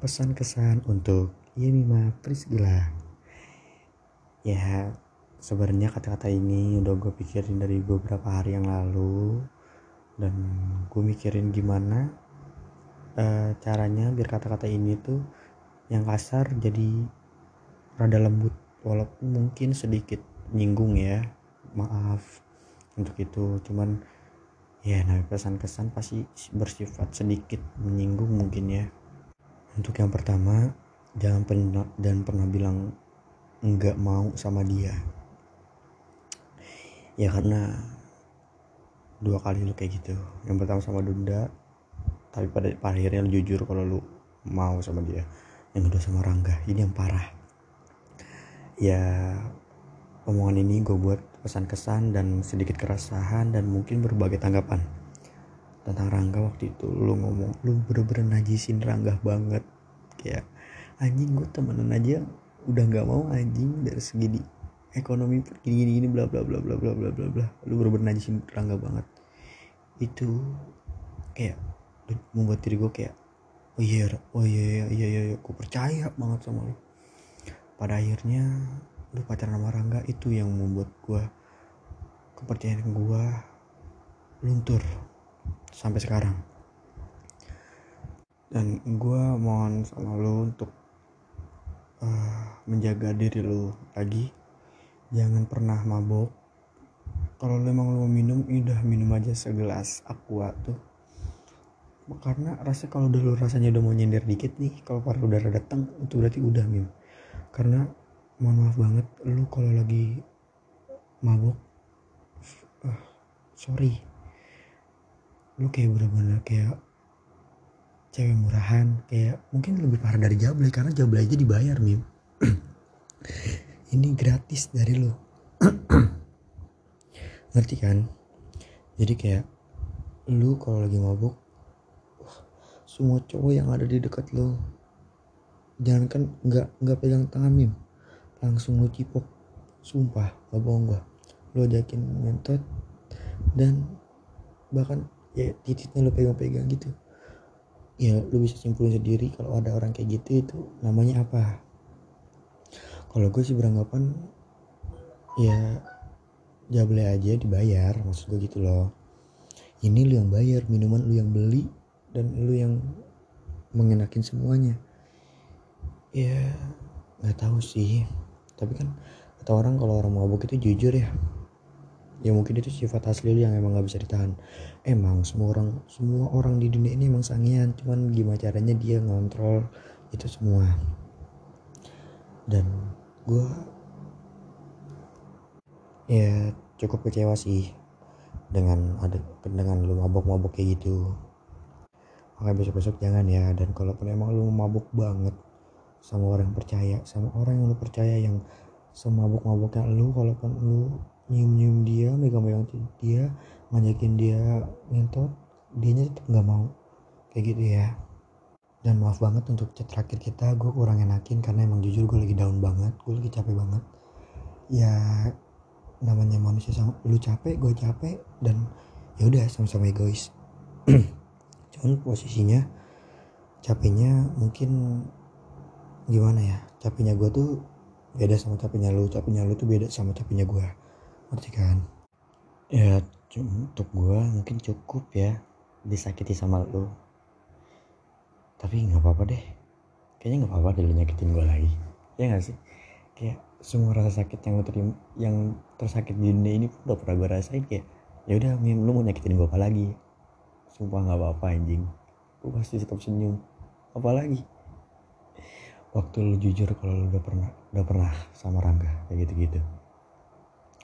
pesan kesan untuk Yemima Priscilla ya sebenarnya kata-kata ini udah gue pikirin dari beberapa hari yang lalu. Dan gue mikirin gimana uh, caranya biar kata-kata ini tuh yang kasar jadi rada lembut. Walaupun mungkin sedikit nyinggung ya maaf untuk itu. Cuman ya nah pesan-kesan pasti bersifat sedikit menyinggung mungkin ya untuk yang pertama jangan pernah dan pernah bilang enggak mau sama dia. Ya karena dua kali lu kayak gitu. Yang pertama sama Dunda tapi pada, pada akhirnya lu jujur kalau lu mau sama dia. Yang kedua sama Rangga. Ini yang parah. Ya omongan ini gue buat pesan kesan dan sedikit keresahan dan mungkin berbagai tanggapan tentang Rangga waktu itu. Lu ngomong lu bener-bener najisin Rangga banget. Kayak anjing gue temenan aja udah nggak mau anjing dari segi di ekonomi gini gini, gini bla bla bla bla bla bla bla bla. Lu bener-bener najisin Rangga banget. Itu kayak membuat diri gue kayak oh iya oh iya iya iya, iya, iya. gue percaya banget sama lu. Pada akhirnya lu pacaran sama Rangga itu yang membuat gue kepercayaan gue luntur sampai sekarang. Dan gue mohon sama lu untuk uh, menjaga diri lu lagi. Jangan pernah mabok. Kalau lu emang mau minum udah minum aja segelas aqua tuh. Karena rasa kalau udah lu rasanya udah mau nyender dikit nih kalau paru udara datang itu berarti udah minum karena mohon maaf banget lu kalau lagi mabuk uh, sorry lu kayak bener-bener kayak cewek murahan kayak mungkin lebih parah dari Jable karena Jable aja dibayar mim. Ini gratis dari lu. Ngerti kan? Jadi kayak lu kalau lagi mabuk semua cowok yang ada di dekat lu jangan kan nggak nggak pegang tangan mim. Langsung lu cipok sumpah gak bohong gua. Lu ajakin ngentot dan bahkan ya titiknya lu pegang-pegang gitu. Ya lu bisa simpulin sendiri kalau ada orang kayak gitu itu namanya apa. Kalau gue sih beranggapan ya jable aja dibayar maksud gue gitu loh. Ini lu yang bayar minuman lu yang beli dan lu yang mengenakin semuanya. Ya nggak tahu sih. Tapi kan kata orang kalau orang mabuk itu jujur ya ya mungkin itu sifat asli lu yang emang gak bisa ditahan. Emang semua orang semua orang di dunia ini emang sangian cuman gimana caranya dia ngontrol itu semua. Dan gue ya cukup kecewa sih dengan ada dengan lu mabuk-mabuk kayak gitu. Makanya besok-besok jangan ya dan kalaupun emang lu mabuk banget sama orang yang percaya sama orang yang lu percaya yang semabuk-mabuknya lu kalaupun lu nyium-nyium dia megang-megang dia ngajakin dia ngentot dia tetap nggak mau. Kayak gitu ya. Dan maaf banget untuk chat terakhir kita gue kurang enakin karena emang jujur gue lagi down banget gue lagi capek banget. Ya namanya manusia sama lu capek gue capek dan ya udah sama-sama egois. Cuman posisinya capeknya mungkin gimana ya? Capeknya gue tuh beda sama capeknya lu capeknya lu tuh beda sama capeknya gue ngerti kan? Ya untuk gue mungkin cukup ya disakiti sama lu. Tapi nggak apa-apa deh. Kayaknya nggak apa-apa deh lu nyakitin gue lagi. Ya gak sih? Kayak semua rasa sakit yang terima yang tersakit di dunia ini pun udah pernah gue rasain kayak ya udah lu mau nyakitin gue apa lagi? Sumpah nggak apa-apa anjing. Gue pasti tetap senyum. Apalagi waktu lu jujur kalau lu udah pernah udah pernah sama Rangga kayak gitu-gitu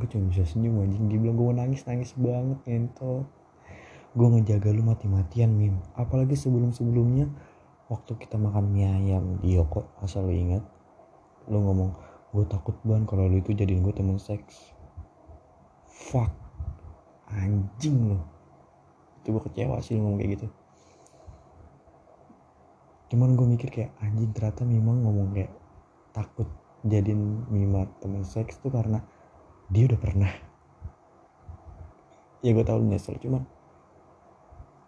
gue cuma bisa senyum anjing. Dia bilang gue nangis nangis banget ngentot. Gue ngejaga lu mati-matian mim. Apalagi sebelum-sebelumnya waktu kita makan mie ayam di Yoko asal lu ingat lu ngomong gue takut banget kalau lu itu jadiin gue temen seks. Fuck. Anjing lu. Itu gue kecewa sih lu ngomong kayak gitu. Cuman gue mikir kayak anjing ternyata memang ngomong kayak takut jadiin Mima temen seks tuh karena dia udah pernah. Ya gue tau nyesel cuman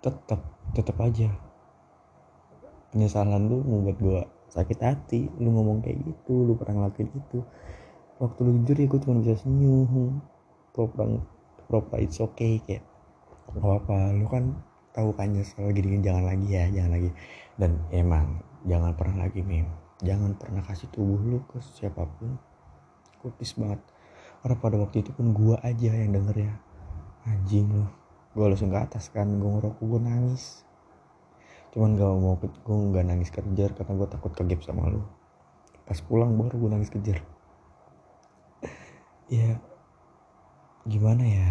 tetap tetap aja. Penyesalan lu membuat gue sakit hati. Lu ngomong kayak gitu lu pernah ngelakuin itu. Waktu lu jujur ya gue cuma bisa senyum. Pura-pura pura it's okay kayak gak apa lu kan tahu kan nyesel gini, jangan lagi ya jangan lagi. Dan emang jangan pernah lagi mem jangan pernah kasih tubuh lu ke siapa pun. Kutis banget karena pada waktu itu pun gua aja yang denger ya. Anjing lu. Gue langsung ke atas kan gue ngerokok gue nangis. Cuman gak mau gue gak nangis kejar karena gue takut kegep sama lu. Pas pulang baru gue nangis kejar. Ya gimana ya?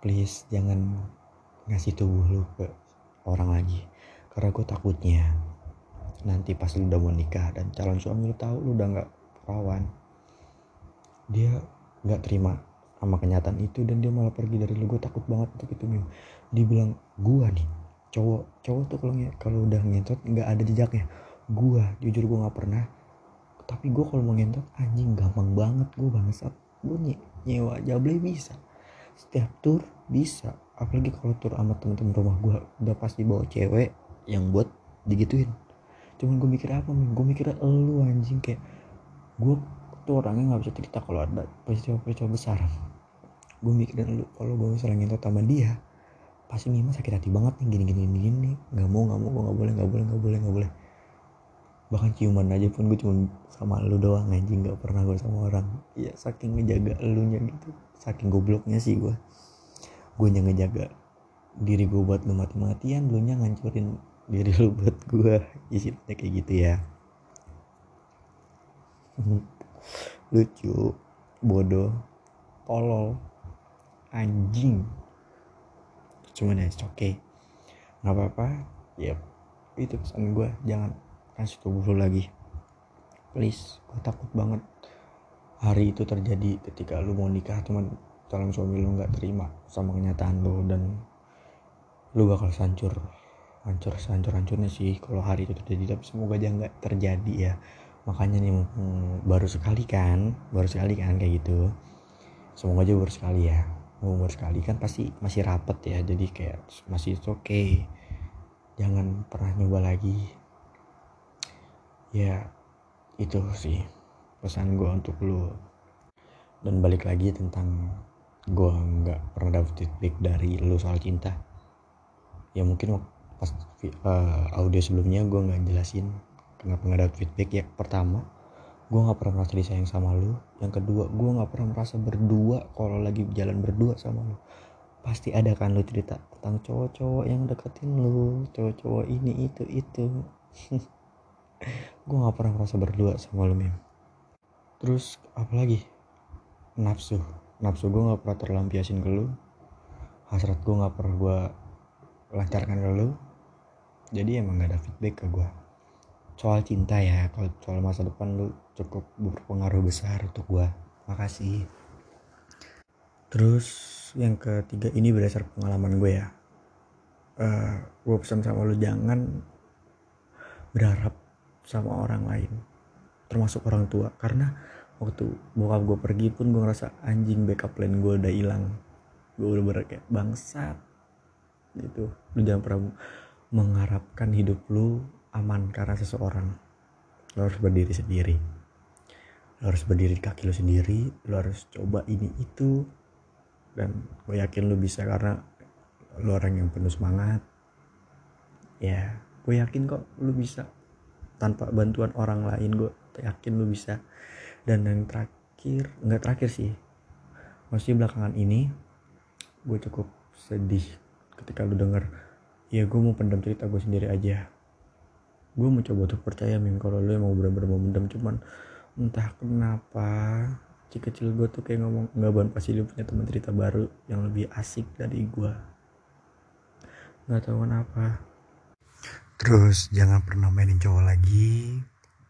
Please jangan ngasih tubuh lu ke orang lagi. Karena gue takutnya nanti pas lu udah mau nikah dan calon suami lu tahu lu udah nggak perawan dia nggak terima sama kenyataan itu dan dia malah pergi dari lu. Gue takut banget untuk itu Mim dia bilang gua nih cowok cowok tuh kalau kalau udah ngentot nggak ada jejaknya. Gua jujur gua nggak pernah. Tapi gue kalau mau ngentot anjing gampang banget. Gue bangsat. Gue nye nyewa jable bisa. Setiap tour bisa. Apalagi kalau tur sama temen-temen rumah gue udah pasti bawa cewek yang buat digituin. Cuman gue mikir apa nih gue mikir lu anjing kayak gue tuh orangnya nggak bisa cerita kalau ada peristiwa-peristiwa besar. Gue mikirin lu kalau gue misalnya ngentot sama dia pasti Mima sakit hati banget nih gini gini gini gini. Nggak mau nggak mau gue nggak boleh nggak boleh nggak boleh nggak boleh. Bahkan ciuman aja pun gue cuma sama lu doang anjing nggak pernah gue sama orang. Ya saking ngejaga elunya gitu. Saking gobloknya sih gue gue yang ngejaga diri gue buat lu mati-matian lu nya ngancurin diri lu buat gue istilahnya kayak gitu ya lucu. Bodoh. Tolol. Anjing. Cuman ya oke okay. nggak apa-apa. Ya itu pesan gue jangan kasih tubuh lu lagi. Please gue takut banget hari itu terjadi ketika lu mau nikah cuman calon suami lu nggak terima sama kenyataan lu dan lu bakal hancur hancur hancur hancurnya sih kalau hari itu terjadi. Tapi semoga aja nggak terjadi ya makanya nih hmm, baru sekali kan baru sekali kan kayak gitu. Semoga aja baru sekali ya. Mau baru sekali kan pasti masih rapet ya jadi kayak masih oke okay. Jangan pernah nyoba lagi. Ya itu sih pesan gue untuk lu. Dan balik lagi tentang gue nggak pernah dapet feedback dari lu soal cinta. Ya mungkin pas uh, audio sebelumnya gue nggak jelasin nggak dapet feedback ya. Pertama gue nggak pernah merasa disayang sama lu. Yang kedua gue nggak pernah merasa berdua kalau lagi jalan berdua sama lu. Pasti ada kan lu cerita tentang cowok-cowok yang deketin lu cowok-cowok ini itu itu. Gue nggak pernah merasa berdua sama lu mim. Terus apalagi? Nafsu. Nafsu gue nggak pernah terlampiasin ke lu. Hasrat gue nggak pernah gue lancarkan ke lu. Jadi emang gak ada feedback ke gue soal cinta ya kalau soal masa depan lu cukup berpengaruh besar untuk gue makasih. Terus yang ketiga ini berdasar pengalaman gue ya. Uh, eh, gue pesan sama lu jangan berharap sama orang lain termasuk orang tua. Karena waktu bokap gue pergi pun gue ngerasa anjing backup plan gue udah hilang. Gue udah bener kayak bangsat. Gitu. Lu jangan pernah mengharapkan hidup lu aman karena seseorang. Lu harus berdiri sendiri. Lu harus berdiri di kaki lu sendiri. Lu harus coba ini itu. Dan gue yakin lu bisa karena lu orang yang penuh semangat. Ya gue yakin kok lu bisa. Tanpa bantuan orang lain gue yakin lu bisa. Dan yang terakhir nggak terakhir sih. Masih belakangan ini gue cukup sedih ketika lu denger ya gue mau pendam cerita gue sendiri aja gue mau coba untuk percaya min kalau lu emang bener-bener mau mendam cuman entah kenapa kecil-kecil gue tuh kayak ngomong nggak ban pasti lu punya teman cerita baru yang lebih asik dari gue nggak tahu kenapa. Terus jangan pernah mainin cowok lagi.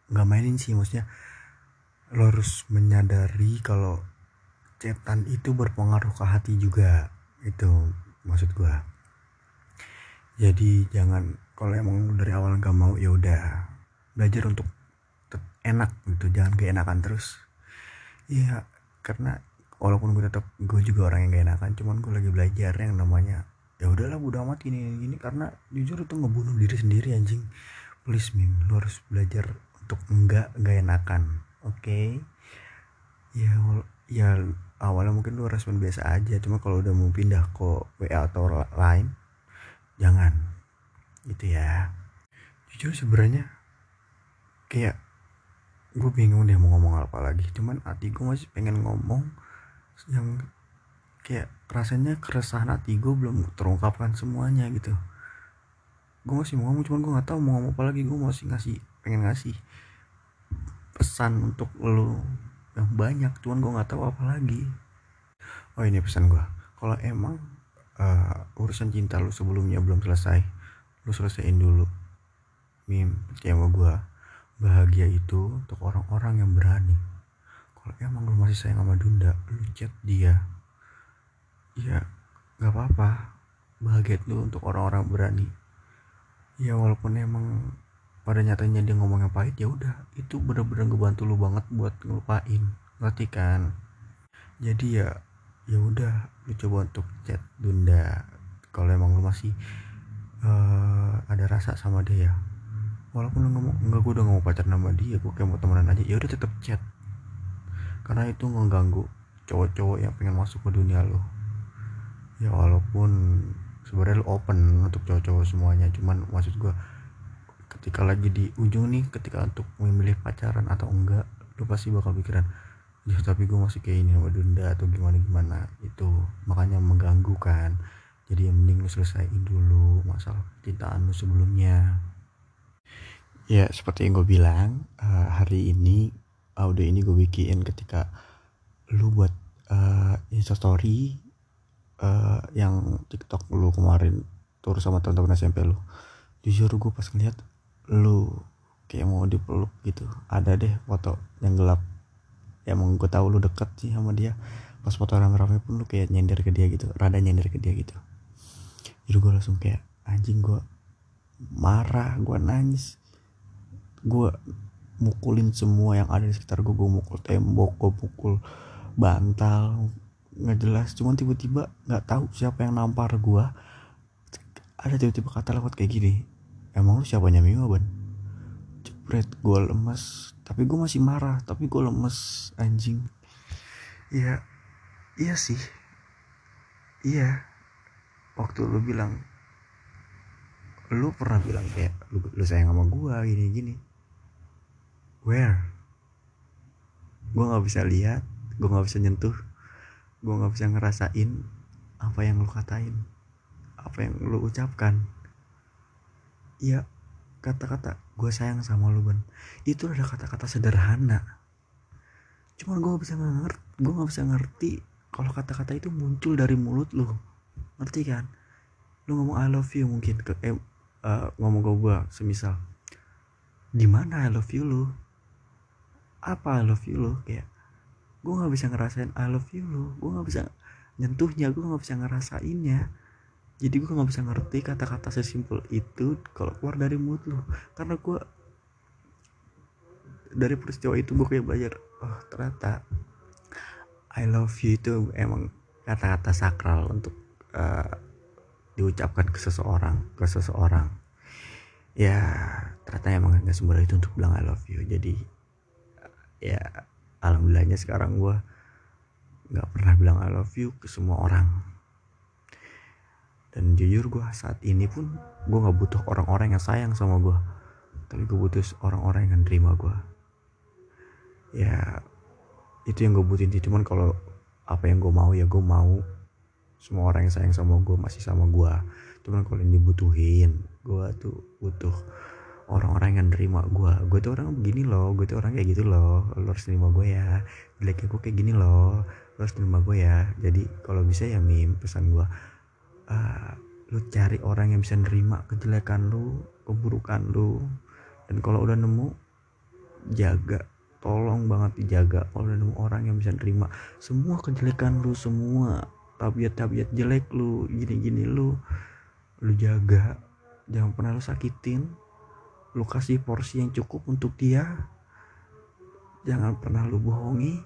Nggak mainin sih maksudnya lo harus menyadari kalau cetan itu berpengaruh ke hati juga. Itu maksud gua. Jadi jangan kalau emang dari awal nggak mau ya udah. Belajar untuk enak gitu jangan keenakan terus. Ya karena walaupun gue tetap gue juga orang yang gak enakan cuman gue lagi belajar yang namanya ya udahlah udah amat ini ini karena jujur itu ngebunuh diri sendiri anjing. Please mim lu harus belajar untuk enggak enggak enakan oke? Okay? ya ya awalnya mungkin lu respon biasa aja cuma kalau udah mau pindah ke WA atau lain jangan gitu ya. Jujur sebenarnya kayak gue bingung deh mau ngomong apa lagi. Cuman hati gue masih pengen ngomong yang kayak rasanya keresahan hati gue belum terungkapkan semuanya gitu. Gue masih mau ngomong cuman gue nggak tahu mau ngomong apa lagi. Gue masih ngasih pengen ngasih pesan untuk lo yang banyak. Cuman gue nggak tahu apa lagi. Oh ini pesan gue kalau emang uh, urusan cinta lu sebelumnya belum selesai lu selesaiin dulu. Mim sama gue bahagia itu untuk orang-orang yang berani. Kalau emang lu masih sayang sama Dunda lu chat dia. Ya nggak apa-apa. Bahagia itu untuk orang-orang berani. Ya walaupun emang pada nyatanya dia ngomong yang pahit ya udah. Itu bener-bener ngebantu lu banget buat ngelupain. Ngerti kan? Jadi ya ya udah lu coba untuk chat Dunda. Kalau emang lu masih uh, ada rasa sama dia. Walaupun lu ngomong enggak gue udah ngomong pacar nama dia gue kayak mau temenan aja ya udah tetap chat. Karena itu ngeganggu cowok-cowok yang pengen masuk ke dunia lo ya walaupun sebenarnya lu open untuk cowok-cowok semuanya cuman maksud gue ketika lagi di ujung nih ketika untuk memilih pacaran atau enggak lu pasti bakal pikiran ya tapi gue masih kayak ini sama Dunda atau gimana gimana itu makanya mengganggu kan jadi yang mending lu selesaiin dulu masalah cintaan lu sebelumnya. Ya seperti yang gue bilang uh, hari ini audio ini gue bikin ketika lu buat uh, instastory uh, yang TikTok lu kemarin tur sama teman-teman SMP lu. Jujur gue pas ngeliat lu kayak mau dipeluk gitu. Ada deh foto yang gelap. Ya emang gue tahu lu deket sih sama dia. Pas foto rame-rame pun lu kayak nyender ke dia gitu rada nyender ke dia gitu jadi gue langsung kayak anjing gue marah gue nangis gue mukulin semua yang ada di sekitar gue gue mukul tembok gue pukul bantal nggak jelas. Cuman tiba-tiba nggak tahu siapa yang nampar gua. Ada tiba-tiba kata lewat kayak gini emang lu siapanya Mima ban? Jepret gua lemes. Tapi gua masih marah tapi gua lemes anjing. Iya iya sih. Iya waktu lu bilang lu pernah bilang kayak lu, lu sayang sama gua gini gini. Where? Gua nggak bisa lihat gua nggak bisa nyentuh gue nggak bisa ngerasain apa yang lu katain apa yang lu ucapkan. Ya kata-kata gue sayang sama lu ban. Itu ada kata-kata sederhana. Cuman gue bisa ngerti gue nggak bisa ngerti kalau kata-kata itu muncul dari mulut lu ngerti kan? Lu ngomong I love you mungkin ke eh, uh, ngomong ke gue semisal. Di mana I love you lu? Apa I love you lu? Kayak gue nggak bisa ngerasain I love you lo gue nggak bisa nyentuhnya gue nggak bisa ngerasainnya. Jadi gue nggak bisa ngerti kata-kata sesimpel itu kalau keluar dari mulut lo karena gue dari peristiwa itu gue kayak belajar oh ternyata I love you itu emang kata-kata sakral untuk uh, diucapkan ke seseorang ke seseorang. Ya ternyata emang nggak semudah itu untuk bilang I love you. Jadi ya alhamdulillahnya sekarang gue nggak pernah bilang I love you ke semua orang. Dan jujur gue saat ini pun gue nggak butuh orang-orang yang sayang sama gue tapi gue butuh orang-orang yang terima gue ya itu yang gue butuhin sih. Cuman kalau apa yang gue mau ya gue mau semua orang yang sayang sama gue masih sama gue cuman kalau yang dibutuhin gue tuh butuh orang-orang yang nerima gue gue tuh orang begini loh gue tuh orang kayak gitu loh. Lo harus terima gue ya. Jeleknya gue kayak gini loh. Lo harus terima gue ya. Jadi kalau bisa ya mim pesan gue uh, lu cari orang yang bisa nerima kejelekan lu keburukan lu. Dan kalau udah nemu jaga. Tolong banget dijaga. Kalau udah nemu orang yang bisa nerima semua kejelekan lu semua tabiat-tabiat jelek lu gini-gini lu lu jaga. Jangan pernah lu sakitin. Lu kasih porsi yang cukup untuk dia. Jangan pernah lu bohongi.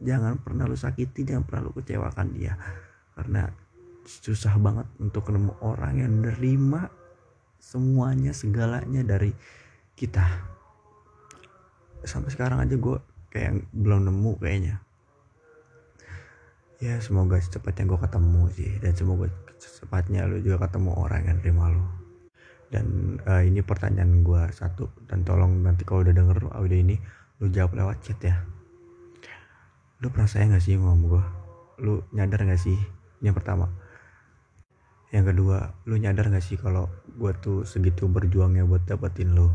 Jangan pernah lu sakiti jangan pernah lu kecewakan dia. Karena susah banget untuk ketemu orang yang nerima semuanya segalanya dari kita. Sampai sekarang aja gue kayak belum nemu kayaknya ya semoga secepatnya gue ketemu sih. Dan semoga secepatnya lu juga ketemu orang yang terima lu. Dan uh, ini pertanyaan gue satu. Dan tolong nanti kalau udah denger audio ini lu jawab lewat chat ya. Lu pernah sayang gak sih sama gue lu nyadar gak sih? Ini yang pertama. Yang kedua lu nyadar gak sih kalau gue tuh segitu berjuangnya buat dapetin lu?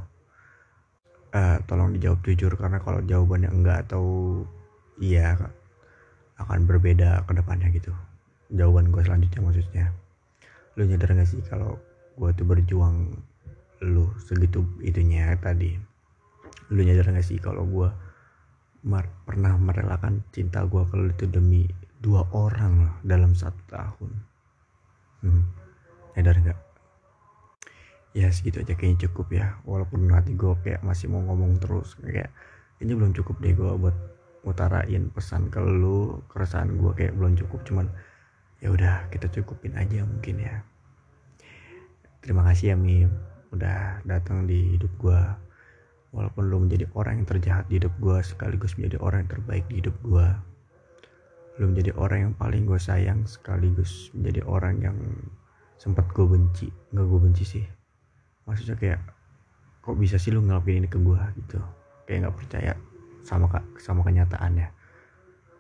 Uh, tolong dijawab jujur karena kalau jawabannya enggak atau iya akan berbeda ke depannya gitu. Jawaban gue selanjutnya maksudnya lu nyadar gak sih kalau gue tuh berjuang lu segitu itunya tadi? Lu nyadar gak sih kalau gue pernah merelakan cinta gue kalau itu demi dua orang loh dalam satu tahun? Hmm, nyadar gak ya segitu aja kayaknya cukup ya. Walaupun hati gue kayak masih mau ngomong terus kayak ini belum cukup deh gue buat ngutarain pesan ke lu keresahan gue kayak belum cukup cuman ya udah kita cukupin aja mungkin ya. Terima kasih ya Mim udah datang di hidup gue walaupun lu menjadi orang yang terjahat di hidup gue sekaligus menjadi orang yang terbaik di hidup gue lu menjadi orang yang paling gue sayang sekaligus menjadi orang yang sempat gue benci. Nggak gue benci sih. Maksudnya kayak kok bisa sih lu ngelakuin ini ke gue gitu. Kayak nggak percaya sama sama kenyataannya.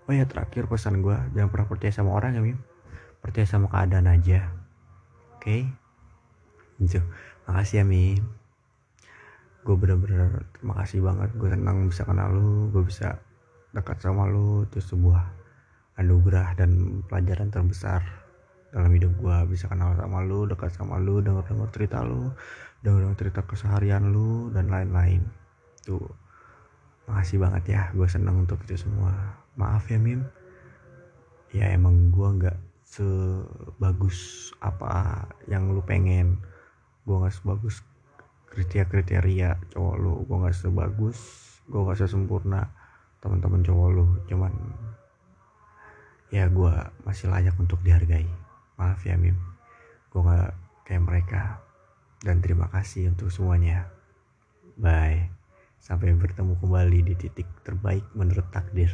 Oh ya terakhir pesan gue jangan pernah percaya sama orang ya Mim percaya sama keadaan aja. Oke? Okay? gitu. Makasih ya Mim gue bener-bener terima kasih banget. Gue senang bisa kenal lu gue bisa dekat sama lu. Itu sebuah anugerah dan pelajaran terbesar dalam hidup gue bisa kenal sama lu dekat sama lu denger denger cerita lu denger denger cerita keseharian lu dan lain-lain. Tuh makasih banget ya gue seneng untuk itu semua. Maaf ya Mim. Ya emang gue nggak sebagus apa yang lu pengen. Gue nggak sebagus kriteria kriteria cowok lu. Gue nggak sebagus gue nggak sesempurna teman-teman cowok lu. Cuman ya gue masih layak untuk dihargai. Maaf ya Mim. Gue nggak kayak mereka. Dan terima kasih untuk semuanya. Bye Sampai bertemu kembali di titik terbaik menurut takdir.